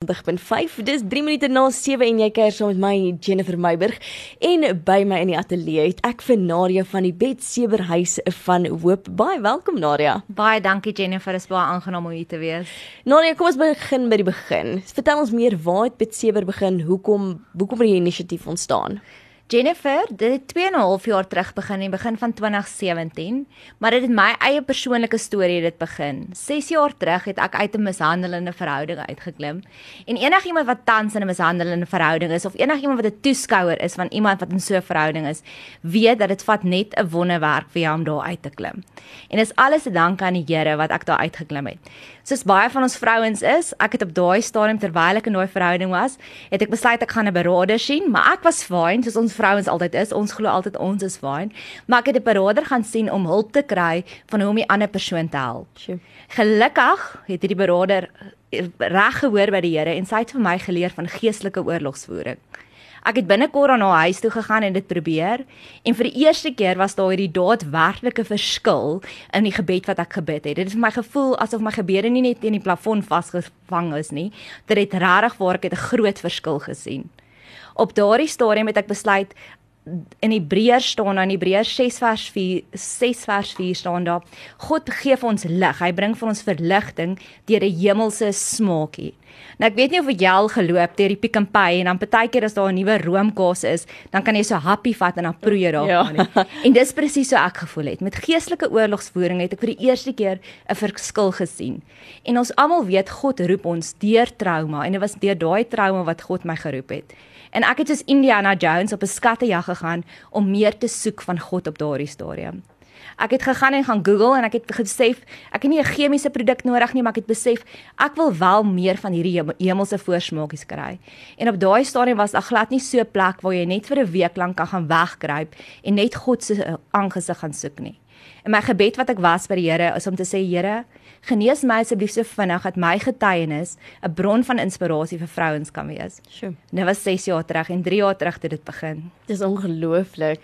90.5 dis 3 minute na 7 en jy kuier saam met my Jennifer Meiburg en by my in die ateljee het ek vir Nadia van die Betseberhuis van Hoop. Baie welkom Nadia. Baie dankie Jennifer. Is baie aangenaam om hier te wees. Nadia kom ons begin by die begin. Vertel ons meer waar het Betseber begin? Hoekom hoekom het die inisiatief ontstaan Jennifer, dit het 2 en 'n half jaar terug begin in begin van 2017, maar dit het my eie persoonlike storie dit begin. 6 jaar terug het ek uit 'n mishandelende verhouding uitgeklim. En enigiemand wat tans in 'n mishandelende verhouding is of enigiemand wat 'n toeskouer is van iemand wat in so 'n verhouding is, weet dat dit vat net 'n wonderwerk vir jou om daar uit te klim. En dis alles te danke aan die Here wat ek daar uitgeklim het. Soos baie van ons vrouens is, ek het op daai stadium terwyl ek in daai verhouding was, het ek besluit ek gaan 'n beraader sien, maar ek was fyn soos ons vrouens altyd is. Ons glo altyd ons is fyn. Maar ek het 'n beraader gaan sien om hulp te kry van hoe om die ander persoon te help. Sure. Gelukkig het hierdie beraader eh, reg gehoor by die Here en sy het vir my geleer van geestelike oorlogsvoering. Ek het binnekort aan haar huis toe gegaan en dit probeer en vir die eerste keer was daar hierdie daadwerklike verskil in die gebed wat ek gebid het. Dit het vir my gevoel asof my gebede nie net teen die plafon vasgevang is nie, dit het regtig waar ek het 'n groot verskil gesien op daardie stadium het ek besluit in Hebreërs staan dan Hebreërs 6 vers 4 6 vers 4 staan daar God gee vir ons lig. Hy bring vir ons verligting deur 'n hemelse smaakie. Nou ek weet nie of jy al geloop deur die Pick n Pay en dan partykeer as daar 'n nuwe roomkaas is dan kan jy so happy vat en dan proe jy daarvan ja. en dis presies so ek gevoel het. Met geestelike oorlogsvoering het ek vir die eerste keer 'n verskil gesien. En ons almal weet God roep ons deur trauma en dit was deur daai trauma wat God my geroep het En ek het soos Indiana Jones op 'n skattejag gegaan om meer te soek van God op daardie stadium. Ek het gegaan en gaan Google en ek het gesef ek het nie 'n chemiese produk nodig nie, maar ek het besef ek wil wel meer van hierdie hemelse voorsmaakies kry. En op daai stadium was daar glad nie so 'n plek waar jy net vir 'n week lank kan gaan wegkruip en net God se eh, aangesig gaan soek nie. En my gebed wat ek was by die Here is om te sê Here, genees my asseblief so vinnig dat my getuienis 'n bron van inspirasie vir vrouens kan wees. Sjoe. Dit was 6 jaar terug en 3 jaar terug het dit begin. Dis ongelooflik.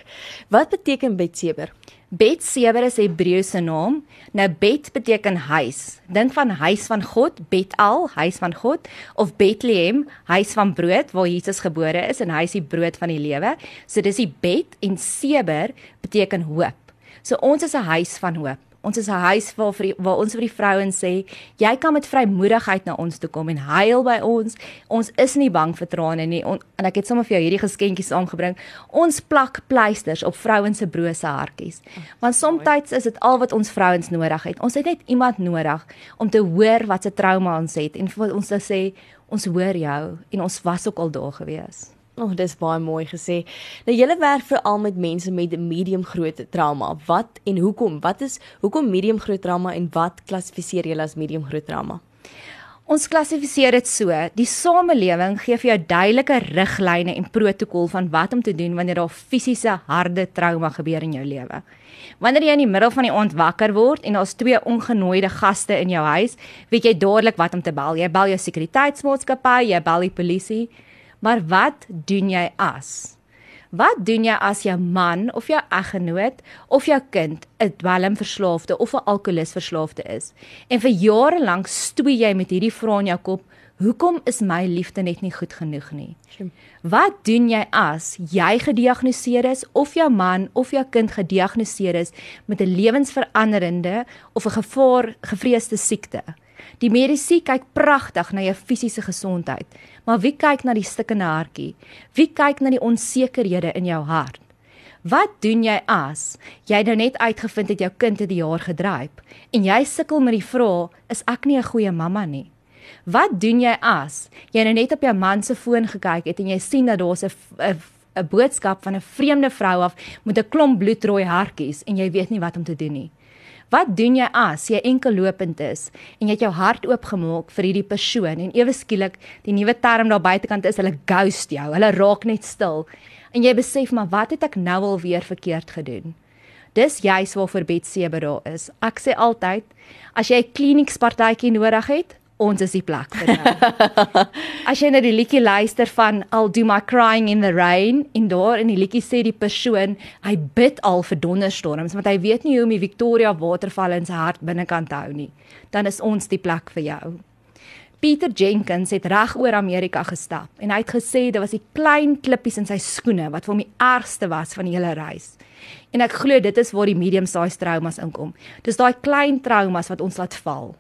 Wat beteken Betseber? Betseber is Hebreëse naam. Nou Bet beteken huis. Dink van huis van God, Betal, huis van God of Bethlehem, huis van brood waar Jesus gebore is en hy is die brood van die lewe. So dis die Bet en Seber beteken hoop. So ons is 'n huis van hoop. Ons is 'n huis waar vir die, waar ons vir die vrouens sê, jy kan met vrymoedigheid na ons toe kom en huil by ons. Ons is nie bang vir trane nie. On, en ek het sommer vir jou hierdie geskenkies saamgebring. Ons plak pleisters op vrouens se brose hartjies. Want soms is dit al wat ons vrouens nodig het. Ons het net iemand nodig om te hoor wat se trauma ons het en vir ons te sê ons hoor jou en ons was ook al daar gewees. O, oh, dis baie mooi gesê. Nou julle werk veral met mense met medium groot trauma. Wat en hoekom? Wat is hoekom medium groot trauma en wat klassifiseer julle as medium groot trauma? Ons klassifiseer dit so: die samelewing gee vir jou duidelike riglyne en protokol van wat om te doen wanneer daar fisiese harde trauma gebeur in jou lewe. Wanneer jy in die middel van die aand wakker word en daar's twee ongenooide gaste in jou huis, weet jy dadelik wat om te bel. Jy bel jou sekuriteitsmaatskappy, jy bel die polisie. Maar wat doen jy as? Wat doen jy as jou man of jou eggenoot of jou kind 'n dwelmverslaafde of 'n alkoholisverslaafde is? En vir jare lank stoei jy met hierdie vrae in jou kop, hoekom is my liefde net nie goed genoeg nie? Wat doen jy as jy gediagnoseer is of jou man of jou kind gediagnoseer is met 'n lewensveranderende of 'n gevaar gevreesde siekte? Die mediese kyk pragtig na jou fisiese gesondheid, maar wie kyk na die stikkende hartjie? Wie kyk na die onsekerhede in jou hart? Wat doen jy as jy nou net uitgevind het jou kind het die jaar gedryf en jy sukkel met die vraag, is ek nie 'n goeie mamma nie? Wat doen jy as jy nou net op jou man se foon gekyk het en jy sien dat daar's 'n 'n boodskap van 'n vreemde vrou af met 'n klomp bloedrooi hartjies en jy weet nie wat om te doen nie? Wat doen jy as jy enkel lopend is en jy het jou hart oopgemaak vir hierdie persoon en ewe skielik die nuwe term daar buitekant is hulle ghost jou. Hulle raak net stil. En jy besef maar wat het ek nou al weer verkeerd gedoen? Dis juis waarvoor Betsebe daar is. Ek sê altyd as jy 'n klinikspartytjie nodig het, ons is die plek vir jou. As jy nou die liedjie luister van I'll do my crying in the rain en daar in die liedjie sê die persoon hy bid al vir donderstorms want hy weet nie hoe om die Victoria waterval in sy hart binnekant te hou nie, dan is ons die plek vir jou. Peter Jenkins het reg oor Amerika gestap en hy het gesê dit was die klein klippies in sy skoene wat vir hom die ergste was van die hele reis. En ek glo dit is waar die medium size traumas inkom. Dis daai klein traumas wat ons laat val.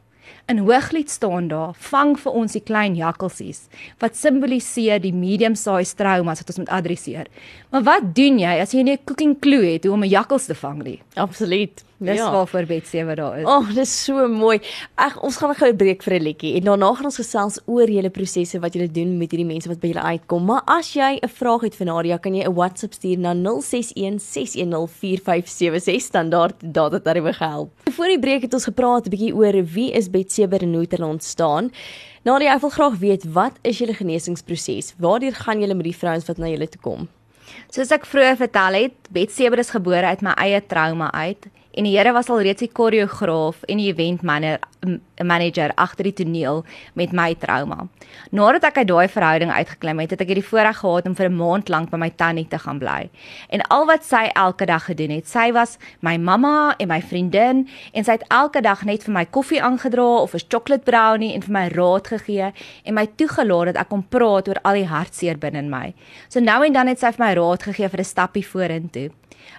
In Hooglied staan daar: "Vang vir ons die klein jakkalsies," wat simboliseer die medium size traumas wat ons moet adresseer. Maar wat doen jy as jy nie 'n cooking clue het hoe om 'n jakkals te vang nie? Absoluut. Dis ja. waarvoor Betsy wat daar is. Ag, oh, dis so mooi. Ag, ons gaan gou 'n breek vir 'n liedjie en daarna gaan ons gesels oor julle prosesse wat julle doen met hierdie mense wat by julle uitkom. Maar as jy 'n vraag het vir Nadia, kan jy 'n WhatsApp stuur na 0616104576 standaard data tariewe gehelp. Voor die breek het ons gepraat 'n bietjie oor wie is Betsy en hoe het hulle ontstaan. Nadia, ek wil graag weet wat is julle genesingsproses? Waardeur gaan julle met die vrouens wat na julle toe kom? Soos ek vroeër vertel het, Betsy is gebore uit my eie trauma uit en die Here was al reeds die koreograaf en die event manager agter die toneel met my trauma. Nadat ek uit daai verhouding uitgeklim het, het ek hierdie voorreg gehad om vir 'n maand lank by my tannie te gaan bly. En al wat sy elke dag gedoen het, sy was my mamma en my vriendin en sy het elke dag net vir my koffie aangedra of 'n chocolate brownie en vir my raad gegee en my toegelaat dat ek kon praat oor al die hartseer binne in my. So nou en dan het sy vir my raad gegee vir 'n stappie vorentoe.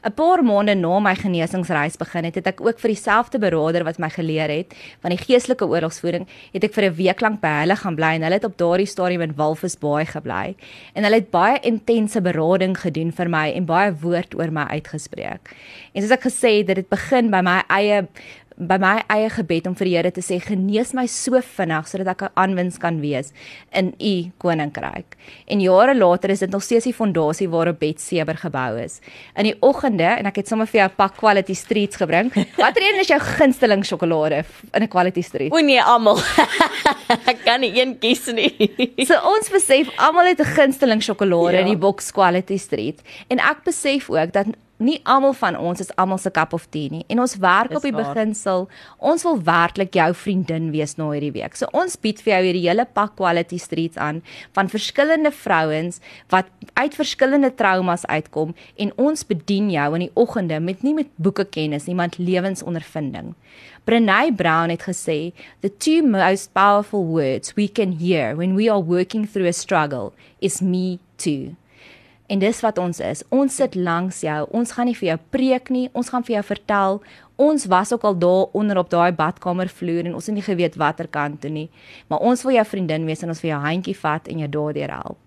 'n Paar maande na my genesingsreis begin het, het ek ook vir dieselfde beraader wat my geleer het van die geestelike oorlogsvoering, het ek vir 'n week lank by hulle gaan bly en hulle het op daardie stadium in Walvisbaai gebly. En hulle het baie intense berading gedoen vir my en baie woord oor my uitgespreek. En soos ek gesê het, dit het begin by my eie by my eie gebed om vir die Here te sê genees my so vinnig sodat ek 'n aanwins kan wees in u koninkryk. En jare later is dit nog steeds die fondasie waarop Betseber gebou is. In die oggende en ek het sommer vir jou 'n pak quality streets gebring. Watter een is jou gunsteling sjokolade in 'n quality street? O nee, almal. ek kan nie een kies nie. so ons besef almal het 'n gunsteling sjokolade ja. in die box quality street en ek besef ook dat nie almal van ons is almal se cup of tea nie en ons werk op die beginsel ons wil werklik jou vriendin wees na hierdie week. So ons bied vir jou hierdie hele pak quality streets aan van verskillende vrouens wat uit verskillende traumas uitkom en ons bedien jou in die oggende met nie met boeke kennis nie, maar lewensondervinding. Brené Brown het gesê, "The two most powerful words we can hear when we are working through a struggle is me too." En dis wat ons is. Ons sit langs jou. Ons gaan nie vir jou preek nie. Ons gaan vir jou vertel. Ons was ook al daar onder op daai badkamervloer en ons het nie geweet watter kant toe nie. Maar ons wil jou vriendin wees en ons wil jou handjie vat en jou daardeur help.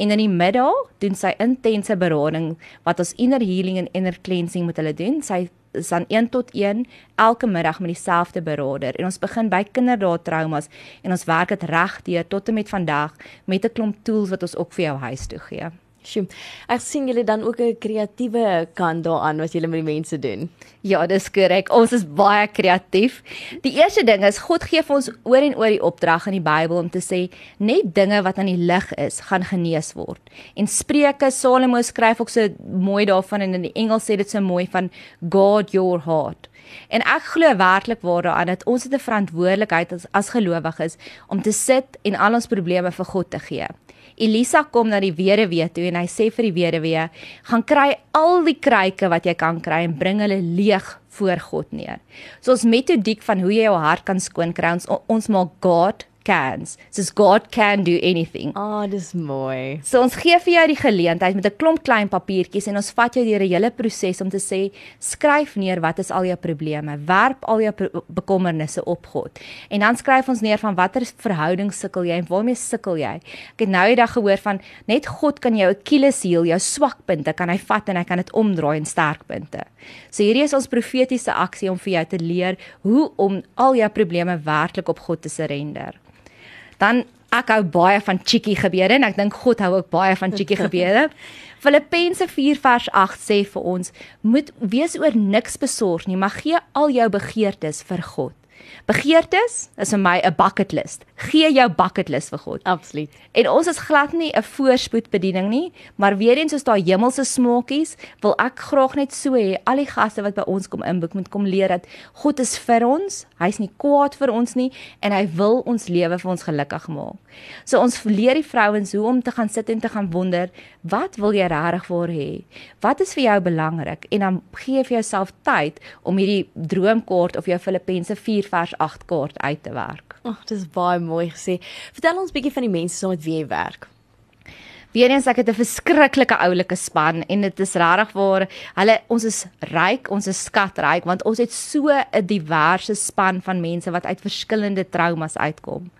En in die middag doen sy intense berading wat ons inner healing en inner cleansing met hulle doen. Sy is dan 1 tot 1 elke middag met dieselfde beraader en ons begin by kinderdaad traumas en ons werk dit reg deur tot en met vandag met 'n klomp tools wat ons ook vir jou huis toe gee. Sjoe. Ek sien julle dan ook 'n kreatiewe kant daaraan wat julle met die mense doen. Ja, dis korrek. Ons is baie kreatief. Die eerste ding is God gee vir ons oor en oor die opdrag in die Bybel om te sê net dinge wat aan die lig is, gaan genees word. En Spreuke, Salomo skryf ook so mooi daarvan en in die Engels sê dit so mooi van God your heart. En ek glo werklik waar daaraan dat ons het 'n verantwoordelikheid as as gelowiges om te sit en al ons probleme vir God te gee. Elisa kom na die weduwee toe en hy sê vir die weduwee: "Gaan kry al die kruike wat jy kan kry en bring hulle leeg voor God neer." So ons metodiek van hoe jy jou hart kan skoon kry, ons ons maak God cans. Soos God can do anything. Ah, oh, dis mooi. So ons gee vir jou die geleentheid met 'n klomp klein papiertjies en ons vat jou deur 'n hele proses om te sê skryf neer wat is al jou probleme, werp al jou bekommernisse op God. En dan skryf ons neer van watter verhouding sukkel jy en waarmee sukkel jy. Ek het nou eendag gehoor van net God kan jou Achilles heel, jou swakpunte kan hy vat en hy kan dit omdraai in sterkpunte. So hierdie is ons profetiese aksie om vir jou te leer hoe om al jou probleme werklik op God te surrender dan ek hou baie van cheeky gebede en ek dink God hou ook baie van cheeky gebede. Filippense 4 vers 8 sê vir ons: Moet wees oor niks besorg nie, maar gee al jou begeertes vir God. Begeertes is vir my 'n bucket list. Gee jou bucket list vir God. Absoluut. En ons is glad nie 'n voorspoed bediening nie, maar weer eens soos daai hemelse smokies, wil ek graag net so hê al die gaste wat by ons kom inboek moet kom leer dat God is vir ons. Hy's nie kwaad vir ons nie en hy wil ons lewe vir ons gelukkig maak. So ons leer die vrouens hoe om te gaan sit en te gaan wonder, wat wil jy regtig vir hê? Wat is vir jou belangrik? En dan gee vir jouself tyd om hierdie droomkaart of jou Filippense 4 vers 8 kort uit te werk. Ag, oh, dis baie mooi gesê. Vertel ons bietjie van die mense saam met wie jy werk. Weereens ek het 'n verskriklike oulike span en dit is regtig waar hulle ons is ryk, ons is skatryk want ons het so 'n diverse span van mense wat uit verskillende traumas uitkom.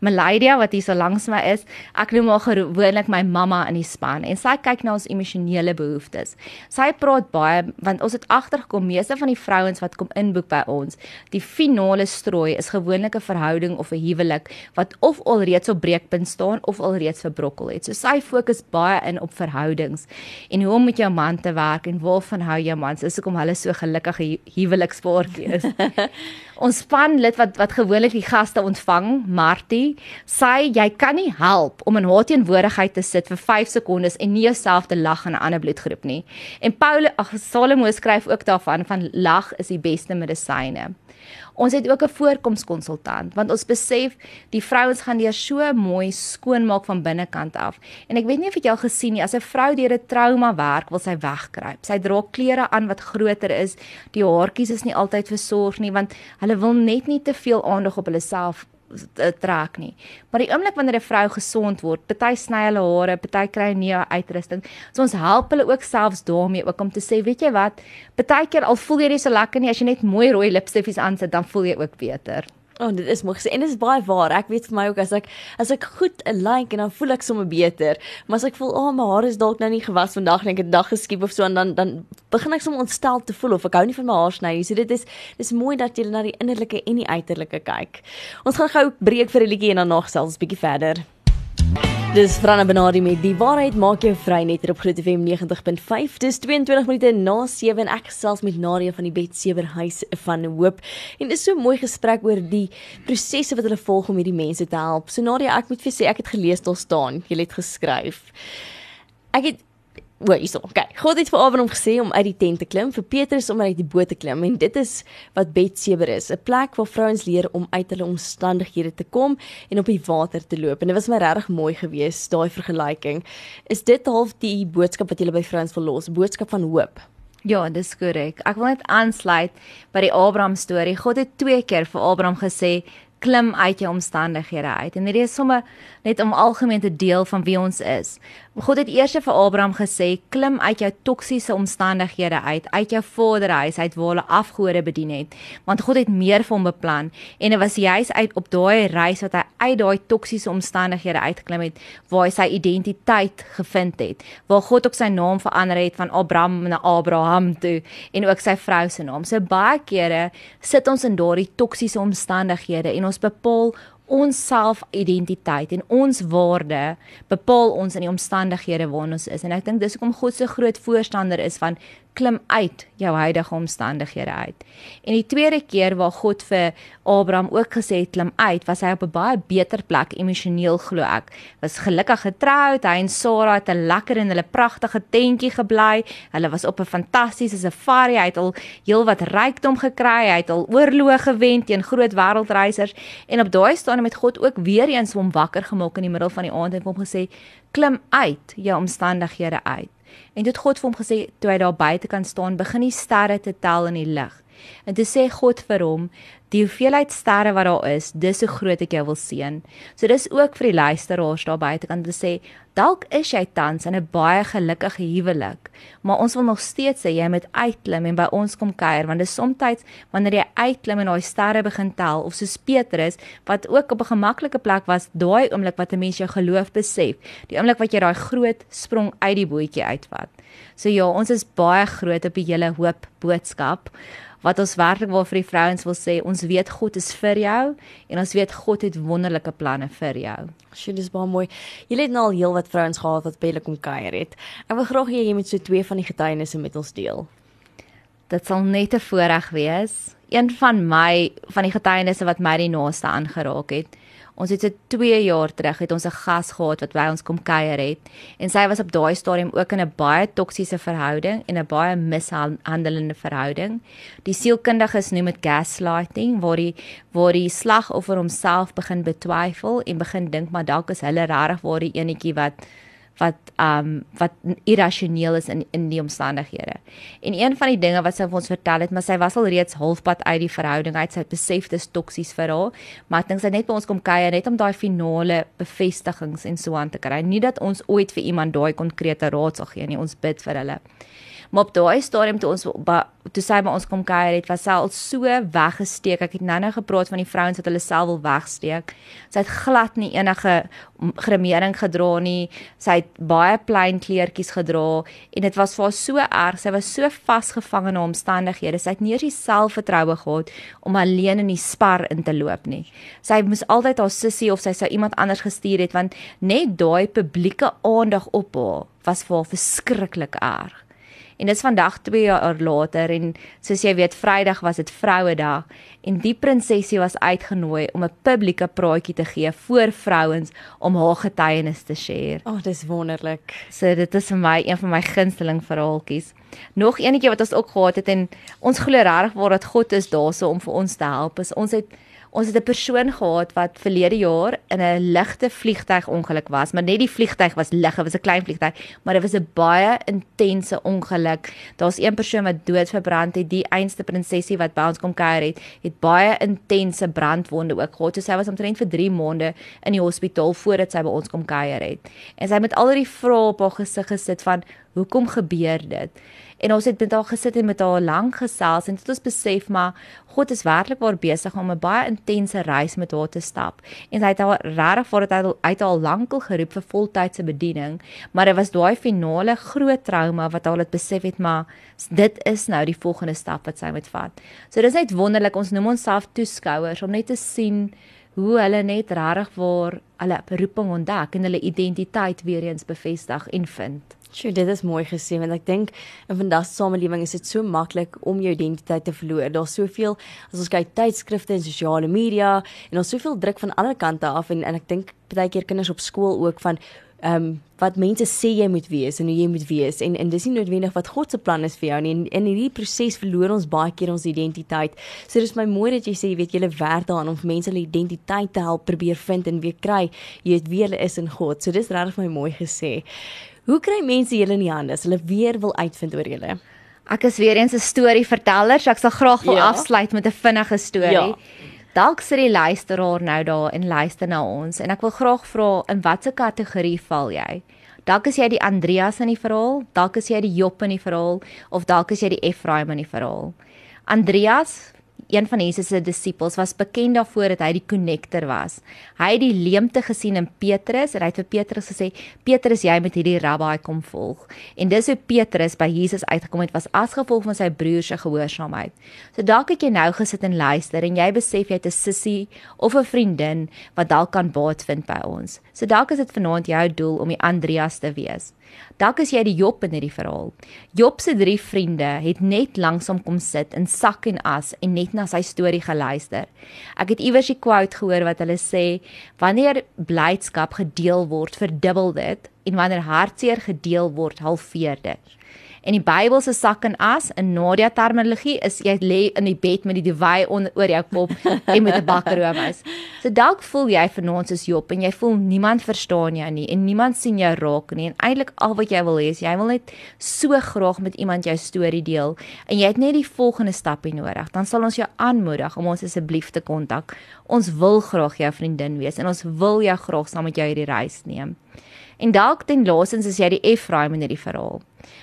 Meladia wat hier so langs my is, ek noem haar gewoonlik my mamma in die span en sy kyk na ons emosionele behoeftes. Sy praat baie want ons het agtergekom meeste van die vrouens wat kom inboek by ons, die finale strooi is gewoonlik 'n verhouding of 'n huwelik wat of alreeds op breekpunt staan of alreeds verbrokkel het. So sy fokus baie in op verhoudings en hoe om met jou man te werk en waarvan hou jou man? Dis hoekom hulle so gelukkige huwelikspaartjie is. ons spanlid wat wat gewoonlik die gaste ontvang, Martie, sê jy kan nie help om in haar teenwoordigheid te sit vir 5 sekondes en nie jouself te lag aan 'n ander bloedgroep nie. En Paul, ag Salomo skryf ook daarvan van lag is die beste medisyne. Ons het ook 'n voorkomskonsultant want ons besef die vrouens gaan deur so mooi skoonmaak van binnekant af. En ek weet nie of jy al gesien nie, as 'n vrou deur 'n trauma werk, wil sy wegkruip. Sy dra klere aan wat groter is. Die haartjies is nie altyd versorg nie want hulle wil net nie te veel aandag op hulle self trek nie. Maar die oomblik wanneer 'n vrou gesond word, party sny hulle hare, party kry 'n nuwe uitrusting. So ons help hulle ook selfs daarmee ook om te sê, weet jy wat, partykeer al voel jy nie so lekker nie as jy net mooi rooi lipstiffies aansit, dan voel jy ook beter. Oh, dit is mooi gesê en dit is baie waar. Ek weet vir my ook as ek as ek goed 'n like en dan voel ek sommer beter. Maar as ek voel, "Ag, oh, my hare is dalk nou nie gewas vandag nie, ek het dag geskiep of so en dan dan begin ek sommer ontstel te voel of ek hou nie van my haar sny nie." So dit is dis mooi dat jy na die innerlike en die uiterlike kyk. Ons gaan gou breek vir 'n liedjie en dan nog selfs 'n bietjie verder. Dis Franna Benadi met die waarheid maak jou vry net op Groot FM 90.5. Dis 22 minute na 7 en ek gesels met Nadia van die Betsewer huis van Hoop. En dis so mooi gesprek oor die prosesse wat hulle volg om hierdie mense te help. So Nadia, ek moet vir sê ek het gelees daar staan, jy het geskryf. Ek het O, hierso. Okay. God het vir Abraham gesê om uit die tent te klim, vir Petrus om uit die boot te klim en dit is wat Betseber is, 'n plek waar vrouens leer om uit hulle omstandighede te kom en op die water te loop. En dit was my regtig mooi geweest, daai vergelyking. Is dit half die boodskap wat jy by vrouens wil los, boodskap van hoop? Ja, dis korrek. Ek wil net aansluit by die Abraham storie. God het twee keer vir Abraham gesê klim uit jou omstandighede uit. En hierdie is sommer net om algemeen te deel van wie ons is. God het eers vir Abraham gesê, klim uit jou toksiese omstandighede uit, uit jou vaderhuis uit waar hulle afgode bedien het, want God het meer vir hom beplan en dit was juis uit op daai reis wat hy uit daai toksiese omstandighede uitgeklim het waar hy sy identiteit gevind het, waar God ook sy naam verander het van Abraham na Abraham toe en ook sy vrou se naam. So baie kere sit ons in daardie toksiese omstandighede en ons bepaal ons selfidentiteit en ons waarde bepaal ons in die omstandighede waarin ons is. En ek dink dis hoekom God se groot voorstander is van klim uit jou huidige omstandighede uit. En die tweede keer waar God vir Abraham ook gesê het klim uit, was hy op 'n baie beter plek emosioneel glo ek. Was gelukkig getroud, hy en Sara het 'n lekker en hulle pragtige tentjie gebly. Hulle was op 'n fantastiese safari, hy het al heelwat rykdom gekry, hy het al oorloë gewen teen groot wêreldreisers en op daai staan met God ook weer eens hom wakker gemaak in die middel van die aand en hom gesê klim uit jou omstandighede uit. En dit God vir hom gesê toe hy daar buite kan staan, begin die sterre te tel in die lug. En toe sê God vir hom, die hoeveelheid sterre wat daar is, dis hoe groot ek jou wil seën. So dis ook vir die luisteraars daar buite kan te sê, dalk is jy tans in 'n baie gelukkige huwelik, maar ons wil nog steeds sê jy moet uitklim en by ons kom kuier want dis soms wanneer jy uitklim en daai sterre begin tel of soos Petrus wat ook op 'n gemaklike plek was, daai oomblik wat 'n mens jou geloof besef, die oomblik wat jy daai groot sprong uit die bootjie uitvat. So ja, ons is baie groot op die hele hoop boodskap wat ons werklik waar vir die vrouens wil sê, ons weet God is vir jou en ons weet God het wonderlike planne vir jou. Sjoe, dis baie mooi. Jy het nou al heel wat vrouens gehad wat by hulle kom kuier het. Ek wil graag hê jy moet so twee van die getuienisse met ons deel. Dit sal net 'n voorreg wees. Een van my van die getuienisse wat my die naaste aangeraak het. Ons het se 2 jaar terug het ons 'n gas gehad wat by ons kom kuier het en sy was op daai stadium ook in 'n baie toksiese verhouding en 'n baie mishandelende verhouding. Die sielkundiges noem dit gaslighting waar die waar die slagoffer homself begin betwyfel en begin dink maar dalk is hulle regtig waar die enetjie wat wat um wat irrasioneel is in in die omstandighede. En een van die dinge wat sy vir ons vertel het, maar sy was al reeds halfpad uit die verhouding uit. Sy het besef dis toksies vir haar, maar ek dink sy net by ons kom kuier net om daai finale bevestigings en so aan te kry. Nie dat ons ooit vir iemand daai konkrete raad sal gee nie. Ons bid vir hulle. Maar op daai stadium toe ons toe sy by ons kom kuier het, was sy al so weggesteek. Ek het nou-nou gepraat van die vrouens wat hulle self wil wegsteek. Sy het glad nie enige gremering gedra nie. Sy het baie plain kleertjies gedra en dit was vir haar so erg. Sy was so vasgevang in haar omstandighede. Sy het nie eens die selfvertroue gehad om alleen in die spar in te loop nie. Sy moes altyd haar sussie of sy sou iemand anders gestuur het want net daai publieke aandag op haar was vir haar verskriklik erg. En dit is vandag 2 jaar later en soos jy weet Vrydag was dit Vrouedag en die prinsesie was uitgenooi om 'n publieke praatjie te gee voor vrouens om haar getuienis te share. Ag, oh, dis wonderlik. So dit is vir my een van my gunsteling verhaaltjies. Nog eenetjie wat ons ook gehad het en ons glo regtig waar dat God is daarso om vir ons te help. Is ons het Ons het 'n persoon gehad wat verlede jaar in 'n ligte vliegtuigongeluk was, maar net die vliegtuig was lig, dit was 'n klein vliegtuig, maar dit was 'n baie intense ongeluk. Daar's een persoon wat dood verbrand het, die einste prinsesie wat by ons kom kuier het, het baie intense brandwonde ook gehad. So sy was omtrent vir 3 maande in die hospitaal voordat sy by ons kom kuier het. En sy het met al die vrae op haar gesig gesit van hoekom gebeur dit? En ons het met haar gesit en met haar lank gesels en het ons besef maar God is werklik waar besig om 'n baie intense reis met haar te stap. En hy het haar regtig voor dit uit al lankal geroep vir voltydse bediening, maar dit was daai finale groot trauma wat haar het besef het maar dit is nou die volgende stap wat sy moet vat. So dis net wonderlik ons noem onsself toeskouers om net te sien hoe hulle net regtig waar hulle beroeping ontdek en hulle identiteit weer eens bevestig en vind. Sjoe, dit is mooi gesê want ek dink in vandag se samelewing is dit so maklik om jou identiteit te verloor. Daar's soveel as ons kyk tydskrifte en sosiale media en ons soveel druk van alle kante af en en ek dink baie keer kinders op skool ook van ehm um, wat mense sê jy moet wees en hoe jy moet wees en en dis nie noodwendig wat God se plan is vir jou nie. En in hierdie proses verloor ons baie keer ons identiteit. So dis my mooi dat jy sê jy weet jy werk daaraan om mense hulle identiteit te help probeer vind en weer kry. Jy weet wie hulle is in God. So dis regtig my mooi gesê. Hoe kry mense julle in die hande as hulle weer wil uitvind oor julle? Ek is weer eens 'n storieverteller, so ek sal graag wil ja. afsluit met 'n vinnige storie. Ja. Dalk sit die luisteraar nou daar en luister na ons en ek wil graag vra in watter kategorie val jy? Dalk is jy die Andreas in die verhaal, dalk is jy die Job in die verhaal of dalk is jy die Efraim in die verhaal. Andreas, een van Jesus se disippels was bekend daarvoor dat hy die konnektor was. Hy het die leemte gesien in Petrus en hy het vir Petrus gesê: "Petrus, jy moet hierdie rabbi kom volg." En dis hoe Petrus by Jesus uitgekom het was as gevolg van sy broer se gehoorsaamheid. So dalk het jy nou gesit en luister en jy besef jy het 'n sussie of 'n vriendin wat dalk kan baat vind by ons. So dalk is dit vanaand jou doel om die Andreas te wees. Dalk is jy die Job in hierdie verhaal. Job se drie vriende het net langsom kom sit in sak en as en net na sy storie geluister. Ek het iewers 'n quote gehoor wat hulle sê: "Wanneer blydskap gedeel word, verdubbel dit en wanneer hartseer gedeel word, halveer dit." En die Bybel se sak en as in Nadia terminologie is jy lê in die bed met die dewy onder oor jou kop en met 'n bakkeroomhuis. So dalk voel jy vanaand soos Job en jy voel niemand verstaan jou nie en niemand sien jou raak nie en eintlik al wat jy wil hê is jy wil net so graag met iemand jou storie deel en jy het net die volgende stapie nodig. Dan sal ons jou aanmoedig om ons asseblief te kontak. Ons wil graag jou vriendin wees en ons wil jou graag saam met jou hierdie reis neem. En dalk ten laastens is jy die Efraim in hierdie verhaal.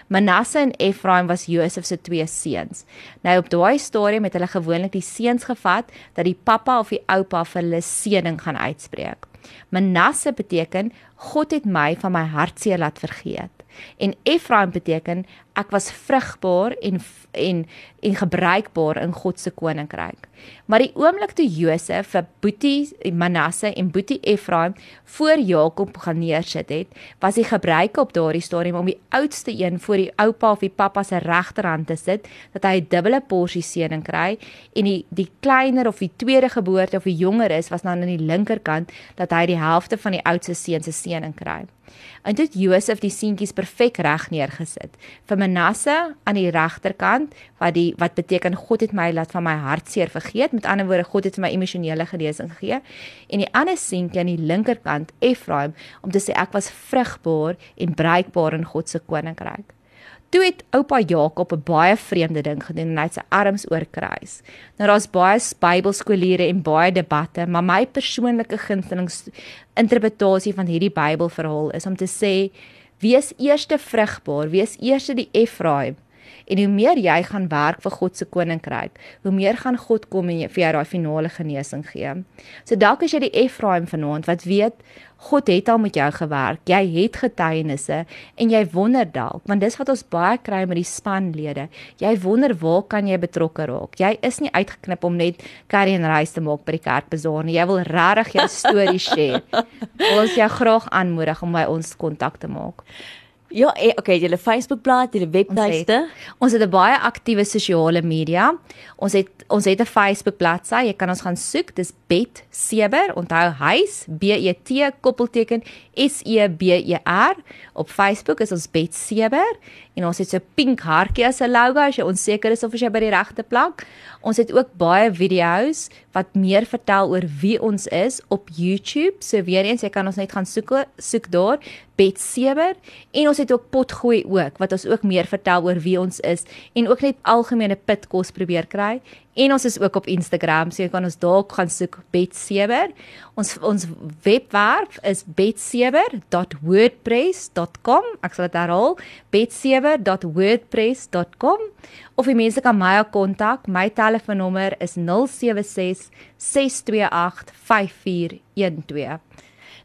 Manasse en Efraim was Josef se twee seuns. Nou op daai stadium het hulle gewoonlik die seuns gevat dat die pappa of die oupa vir hulle seëning gaan uitspreek. Manasse beteken God het my van my hartseer laat vergeet. En Efraim beteken ek was vrugbaar en en en gebruikbaar in God se koninkryk. Maar die oomblik toe Josef vir Boetie Manasse en Boetie Efraim voor Jakob gaan neersit het, was die gebruik op daardie stadium om die oudste een voor die oupa of die pappa se regterhand te sit, dat hy 'n dubbele porsie seëning kry en die die kleiner of die tweede geboorte of die jonger is was dan aan die linkerkant dat hy die helfte van die oudste seun se seëning kry. En dit Josef die seentjies perfek reg neergesit. Vir Manasse aan die regterkant wat die wat beteken God het my laat van my hartseer vergeet. Met ander woorde God het vir my emosionele genesing gegee. En die ander seentjie aan die linkerkant Efraim om te sê ek was vrugbaar en bruikbaar in God se koninkryk. Toe het oupa Jakob 'n baie vreemde ding gedoen en hy het sy arms oorkruis. Nou daar's baie Bybelskooliere en baie debatte, maar my persoonlike gunsteling interpretasie van hierdie Bybelverhaal is om te sê: Wees eerste vrugbaar, wees eerste die Efraim En hoe meer jy gaan werk vir God se koninkryk, hoe meer gaan God kom en vir jou daai finale genesing gee. So dalk as jy die Efraim vanaand wat weet God het al met jou gewerk. Jy het getuienisse en jy wonder dalk, want dis wat ons baie kry met die spanlede. Jy wonder waar kan jy betrokke raak? Jy is nie uitgeknip om net carry en reis te maak by die kerkbazaar nie. Jy wil regtig jou storie share. Ons jou graag aanmoedig om by ons kontak te maak. Ja, eh, okay, julle Facebookblad, julle webtuiste. Ons het 'n baie aktiewe sosiale media. Ons het ons het 'n Facebook bladsy. Jy kan ons gaan soek. Dis Bet Seber. Onthou huis B E T koppelteken S E B E R. Op Facebook is ons Bet Seber en ons het so pink hartjie as 'n logo as jy onseker is of jy by die regte plek. Ons het ook baie video's wat meer vertel oor wie ons is op YouTube. So weer eens, jy kan ons net gaan soek soek daar Bet Seber en ons het ook potgooi ook wat ons ook meer vertel oor wie ons is en ook net algemene pitkos probeer kry. En ons is ook op Instagram so jy kan ons dalk gaan soek Bet Seber ons ons webwerf is betseber.wordpress.com ek sal dit herhaal betseber.wordpress.com of die mense kan my kontak my telefoonnommer is 076 628 5412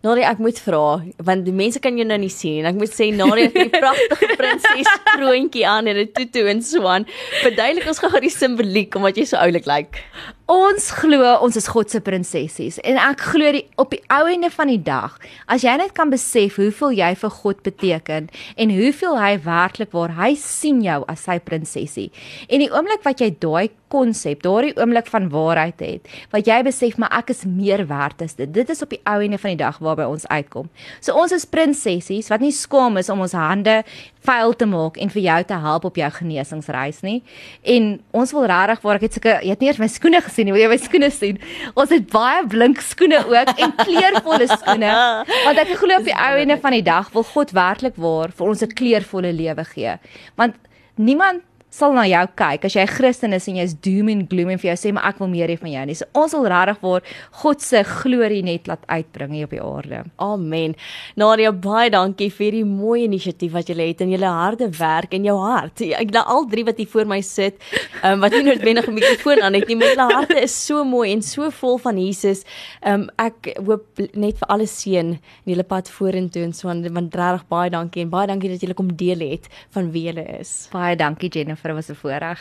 Nadia, ek moet vra want die mense kan jou nou nie sien en ek moet sê Nadia het 'n pragtige prinses kroontjie aan en 'n tutu en so aan. Verduidelik ons gou die simboliek omdat jy so oulik lyk. Like. Ons glo ons is God se prinsessies en ek glo die op die ou einde van die dag as jy net kan besef hoeveel jy vir God beteken en hoeveel hy werklik waar hy sien jou as sy prinsessie. En die oomblik wat jy daai konsep daardie oomblik van waarheid het wat jy besef maar ek is meer werd as dit. Dit is op die ou einde van die dag waarby ons uitkom. So ons is prinsessies wat nie skaam is om ons hande vuil te maak en vir jou te help op jou genesingsreis nie. En ons wil regtig waar ek het sulke jy het nie eers my skoene gesien nie, wil jy my skoene sien? Ons het baie blink skoene ook en kleurvolle skoene. Want ek glo op die ou ende van die dag wil God werklik waar vir ons 'n kleurvolle lewe gee. Want niemand sal na jou kyk as jy 'n Christen is en jy's doom and gloom en vir jou sê maar ek wil meer hê van jou nie. So ons wil regtig waar God se glorie net laat uitbring hier op die aarde. Amen. Nadia, baie dankie vir die mooi inisiatief wat jy het in jou harde werk en jou hart. Ek nou al drie wat hier voor my sit, um, wat nie noodwendig 'n mikrofoon aan het nie, maar hulle harte is so mooi en so vol van Jesus. Um, ek hoop net vir alles seën in julle pad vorentoe en so aan. Want regtig baie dankie en baie dankie dat julle kom deel het van wie julle is. Baie dankie Jennifer vir 'n voorreg.